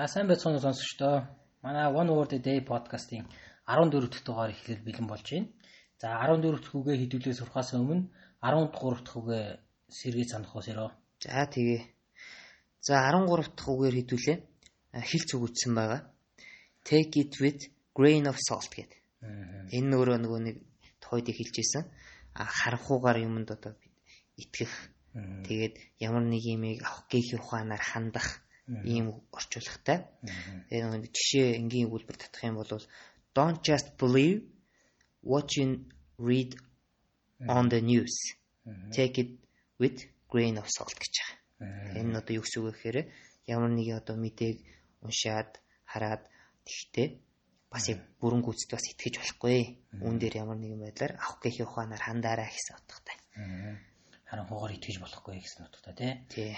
За сайн байцгаана сонсогчдоо. Манай One Word a Day podcast-ийн 14 дахь дугаар эхлэл бэлэн болж байна. За 14 дахь үгээ хэдүүлээ сурахаас өмнө 13 дахь үгээ сэргээ санах уу сэрөө. За тэгээ. За 13 дахь үгээр хэдүүлээ хилц өгөгдсөн байгаа. Take it with grain of salt гэдэг. Энэ өөрөө нөгөө нэг тохойд хэлжсэн. А харанхуугаар юмд одоо итгэх. Тэгээд ямар нэг юмыг авах гээхийн ухаанаар хандах ийм орчуулгатай. Тэгээ нэг жишээ энгийн өгүүлбэр татах юм бол don't just believe what you read on the news. Take it with grain of salt гэж байгаа. Энэ нь одоо юу гэсэн үг вэ гэхээр ямар нэг одоо мэдээг уншаад хараад тэгтээ бас яг бүрэн гүйцэд бас итгэж болохгүй. Үүн дээр ямар нэгэн байдлаар авах гэхийн ухаанаар хандаараа гэсэн утгатай харанхуугаар итгэж болохгүй гэсэн утгатай тий. Тий.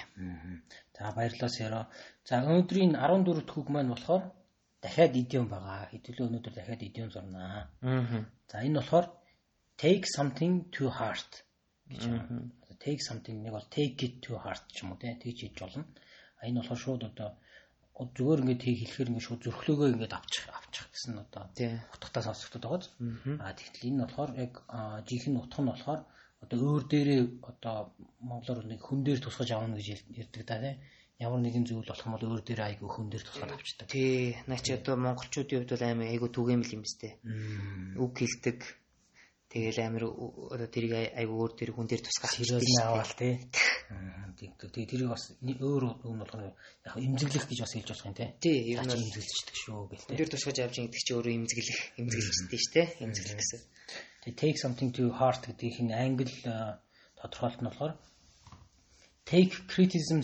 За баярлалаа Сэро. За өнөөдрийн 14 дэх үг маань болохоор дахиад идиом байгаа. Хэдүүлээ өнөөдөр дахиад идиом зурнаа. Аа. За энэ болохоор take something to heart гэж байна. Take something нэг бол take it to heart ч юм уу тий. Тэгж хийж болно. А энэ болохоор шууд одоо зүгээр ингээд тийг хэлэхээр ингээд шууд зөрхлөөгөө ингээд авчих авчих гэсэн одоо утгатай сонсогдод байгаа. А тэгтэл энэ болохоор яг жинхэнэ утга нь болохоор одоо өөр дээрээ одоо монголоор нэг хүн дээр тусгаж авна гэж ярьдаг да тийм ямар нэгэн зүйл болох юм бол өөр дээр айгүй хүн дээр тусгаад авчдаг. Тий, наа чи одоо монголчуудын хувьд бол амар айгүй түгээмэл юм бистэй. Үг хэлдэг. Тэгэл амар одоо тэрийг айгүй өөр дээр хүн дээр тусгаад сериус аваал тий. Тэг тэрийг бас өөр юм болгоно яг имзэглэх гэж бас хэлж болох юм тий. Тий, ер нь имзэглэждэг шүү гэх тий. Тэр тусгаж авч байгаа гэдэг чи өөрөө имзэглэх, имзэглэжтэй шүү дээ. Имзэглэх гэсэн. Тэгээ take something to heart гэдгийг хин англи тодорхойлт нь болохоор take criticism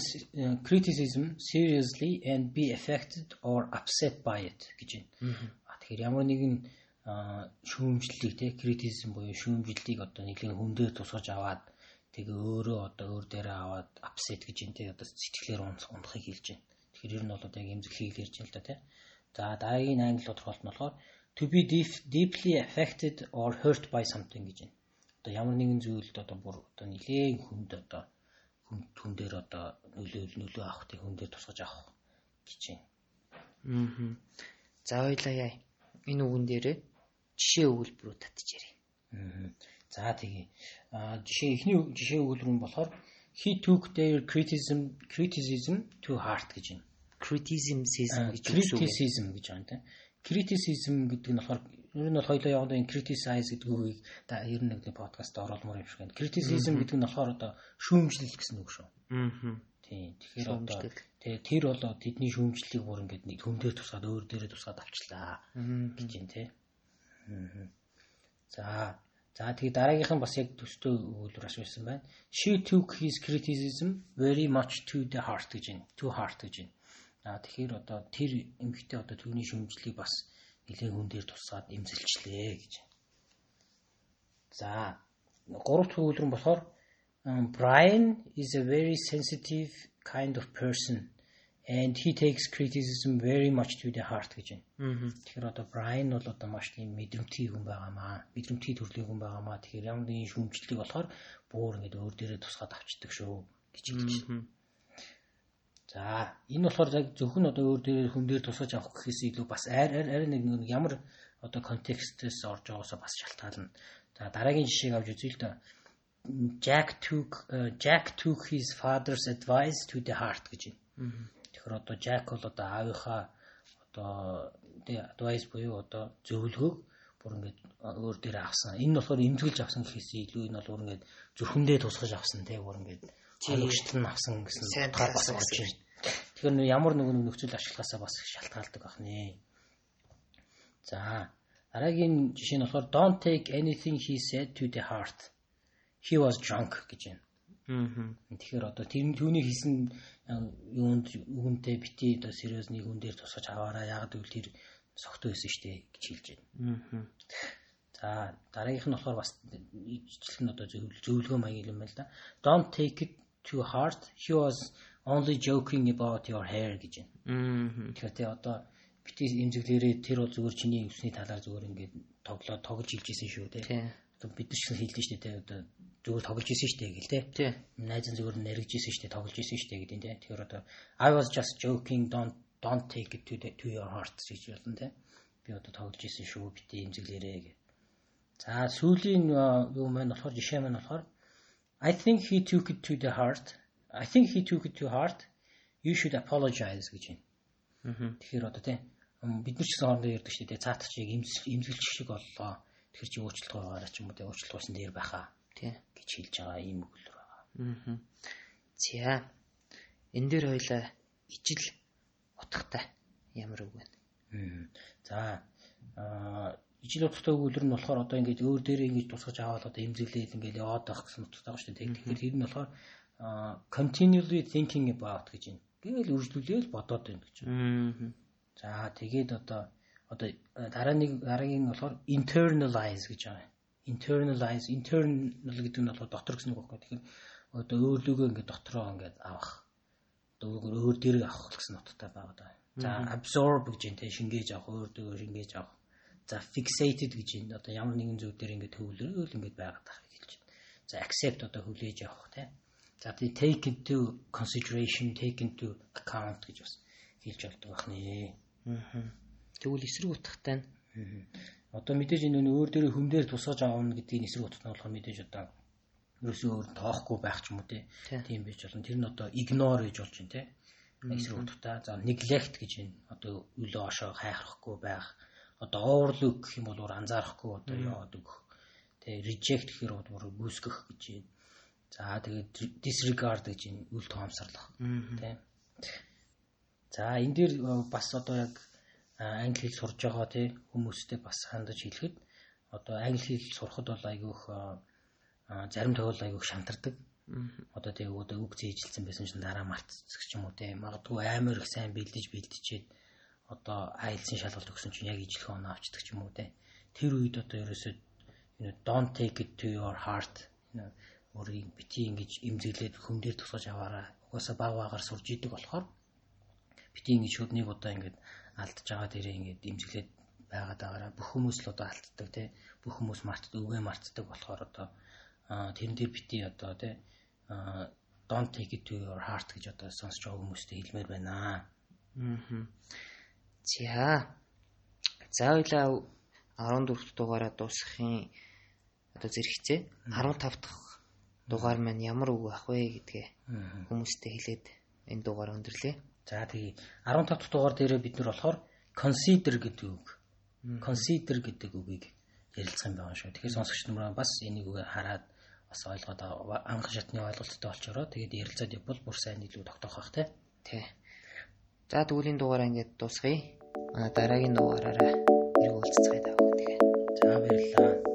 criticism seriously and be affected or upset by it гэж байна. Тэгэхээр ямар нэгэн шүүмжлэлийг те criticism буюу шүүмжлэлийг одоо нэгэн хүн дээр тусгаж аваад тэгээ өөрөө одоо өөр дээрээ аваад upset гэж энэ те одоо сэтгэлээр унахыг хэлж байна. Тэгэхээр ер нь бол яг эмзэглэхийг ярьж байна л да те. За дараагийн англи тодорхойлт нь болохоор to be deep, deeply affected or hurt by something гэж байна. Одоо ямар нэгэн зүйлд одоо бүр одоо нилээн хүнд одоо хүн хүн дээр одоо нөлөө нөлөө авах тийм хүн дээр тусгаж авах гэж байна. Аа. За ойлаа яа. Энэ үгэн дээр жишээ өгүүлбэрүүд ярив. Аа. За тэгээ. Аа жишээ эхний жишээ өгүүлбэр нь болохоор he took their criticism criticism to heart гэж байна. Criticism гэж criticism гэж байна тийм criticism гэдэг нь болохоор ер нь бол хоёлоо яваад энэ criticize гэдэг үгийг нь нэг подкаст оруулмаар юм шиг байна. Criticism гэдэг нь болохоор одоо шүүмжлэл гэсэн үг шүү. Аа. Тийм. Тэгэхээр одоо тэгээ тэр болоо тэдний шүүмжлэлийг бүр ингээд нэг хүмдээ тусгаад өөр дээрээ тусгаад авчлаа гэж юм те. За За тэгээ дараагийнх нь бас яг төстэй өгүүлбэр асуусан байна. She took his criticism very much to the heart гэж байна. To heart гэж байна. Аа тэгэхээр одоо тэр эмгхтэй одоо түүний шүмжлэлийг бас нэлээд хүн дээр тусгаад эмзэлчлээ гэж. За гурав дахь үйлрэн болохоор Brian is a very sensitive kind of person and he takes criticism very much to the heart гэж байна. Тэгэхээр одоо Brian бол одоо маш тийм мэдрэмтгий хүн байгаамаа. Мэдрэмтгий төрлийн хүн байгаамаа. Тэгэхээр ямар нэгэн шүмжлэлийг болохоор буур ингээд өөр дээрээ тусгаад авчдаг шүү гэж хэлж байна. За энэ болохоор яг зөвхөн одоо өөр дээр хүн дээр тусгаж авах гэхээс илүү бас арай арай нэг ямар одоо контекстээс орж байгаасаа бас шалтгаална. За дараагийн жишээг авч үзье л да. Jack took uh, Jack took his father's advice to the heart гэж байна. Тэгэхээр одоо Jack бол одоо аавынхаа одоо advice буюу одоо зөвлөгөөг бүр ингээд өөр дээр авсан. Энэ нь болохоор эмзэглэж авсан гэхээс илүү энэ бол ингээд зүрхэндээ тусгаж авсан тийм бүр ингээд ойлгочлон авсан гэсэн утгаар бас орж байна. Тэгэхээр нөө ямар нэгэн нөхцөл ашиглахаасаа бас шалтгаалдаг байх нэ. За дараагийн жишээ нь болохоор don't take anything he said to the heart. He was drunk гэж байна. Тэгэхээр одоо тэр түүний хийсэн юунд үгэнтэй бити одоо сериусны хүн дээр тусгаж аваараа яг гэвэл тэр согтуу байсан штэ гэж хэлж байна. За дараагийнх нь болохоор бас ижилхэн одоо зөвлөгөө маяг юм байна л да. Don't take it too hard. He was only joking about your hair гэж байна. Тэгэхээр тий одоо бити эмзэглэрээ тэр бол зүгээр чиний өвсний талаар зүгээр ингээд тоглоод тоглож хэлж исэн шүү тий. Одоо бид нар ч хэлдэг шүү дээ одоо зүгээр тоглож исэн дээ гэл. Тий. Найз нь зүгээр нэргэж исэн дээ тоглож исэн дээ гэдэг тий. Тэгэхээр одоо I was just joking don't don't take it to the to your heart гэж болно те. Би одоо тоглож исэн шүү бити имзэглээрээ гэ. За сүүлийн юу маань болохоор жишээ маань болохоор I think he took it to the heart. I think he took it to heart. You should apologize гэж байна. Тэгэхээр одоо тийм бид нар ч гэсэн хоорондоо ярьдаг шүү дээ. Цаатах чиг имзэлч шиг боллоо. Тэгэхээр чи уучлалт байгаараа ч юм уу тийм уучлалт гуйсан дээр байхаа. Тийм гэж хэлж байгаа ийм өгүүлбэр байгаа. Аа. За. Энэ дээр хоёлаа ижил утгатай ямар үг вэ? За. Аа ижил утгатай өгүүлбэр нь болохоор одоо ингэж өөр дээрээ ингэж тусгаж аваад одоо имзэглээд ингэж яваад байх гэсэн утгатай байгаа шүү дээ. Тэгэхээр тэр нь болохоор continually thinking about гэж юм. Гээл үржлүүлээл бодоод байна гэж. Аа. За тэгээд одоо одоо дараа нэг дараагийн нь болохоор internalize гэж байгаа. Internalize internal гэдэг нь болохоор дотор гэсэн үг байхгүй. Тэгэхээр одоо өөрлөгөө ингээд дотроо ингээд авах. Одоо өөр дээрээ авах гэсэн утгатай байгаа даа. За absorb гэж те шингээж авах, өөр дөөгөө шингээж авах. За fixated гэж юм одоо ямар нэгэн зүйл дээр ингээд төвлөрөөл ингээд байгаад тахыг хэлж байна. За accept одоо хүлээж авах те. За тий take into consideration, take into account гэж бас хэлж болдог байх нэ. Аа. Тэгвэл эсрэг утгатай нь одоо мэдээж энэ өөр дээрээ хүн дээр тусгаж аавна гэдгийг эсрэг утгатай болохоор мэдээж одоо ерөөсөө өөр тоохгүй байх ч юм уу тийм байж болно. Тэр нь одоо ignore гэж болж байна те. Эсрэг утгатай. За neglect гэж байна. Одоо өлөө ошоо хайхрахгүй байх. Одоо overlook гэх юм бол анзаарахгүй одоо яваад өгөх. Тэ reject гэхээр бүр гүйсгэх гэж байна За тэгээд disregard гэж энэ үл тоомсорлох тийм. За энэ дээр бас одоо яг англи хэл сурж байгаа тий хүмүүстэй бас хандаж хэлэхэд одоо англи хэл сурахад бол айгүйх зарим тохиол айгүйх шантардаг. Одоо тий одоо үг зээжилсэн байсан чинь дараа мартцдаг ч юм уу тий магадгүй амар их сайн бэлдэж бэлдчихэд одоо айлсын шалгалт өгсөн чинь яг ижлэх оноо авчдаг ч юм уу тий тэр үед одоо ерөөсөө don't take it to your heart өөрийг бити ингэж имзэглээд хүн дээр тусгаж аваараа угаасаа баг багаар сурж идэг болохоор бити ингэж шүднийг удаа ингэж алдж байгаа дээрээ ингэж имзэглээд байгаад байгаараа бүх хүмүүс л одоо алддаг тий бүх хүмүүс мартдаг үгээ мартдаг болохоор одоо тэрэн дээр бити одоо тий don't take it to your heart гэж одоо сонсож байгаа хүмүүстэй хэлмээр байна. Аа. За. За ойлаа 14 дугаараа дуусгахын одоо зэрэгцээ 15 дахь дугаар маань ямар үг ах вэ гэдгээ хүмүүстэй хэлээд энэ дугаар өндөрлөө. За тэгээ 15 дахь дугаар дээрээ бид нар болохоор consider гэдэг үг. Consider гэдэг үгийг ярилцсан байгаа шүү. Тэгэхээр сонсогч нар бас энийг хараад бас ойлгоод анх шатны ойлголттой болчороо тэгээд ярилцаад явбал бүр сайн илүү тогтоох бах тий. Тий. За тэгвэл энэ дугаараа ингээд дуусгая. Манай дараагийн дугаараараа иргүүлцгээе даа. Тэгээ. За баярлалаа.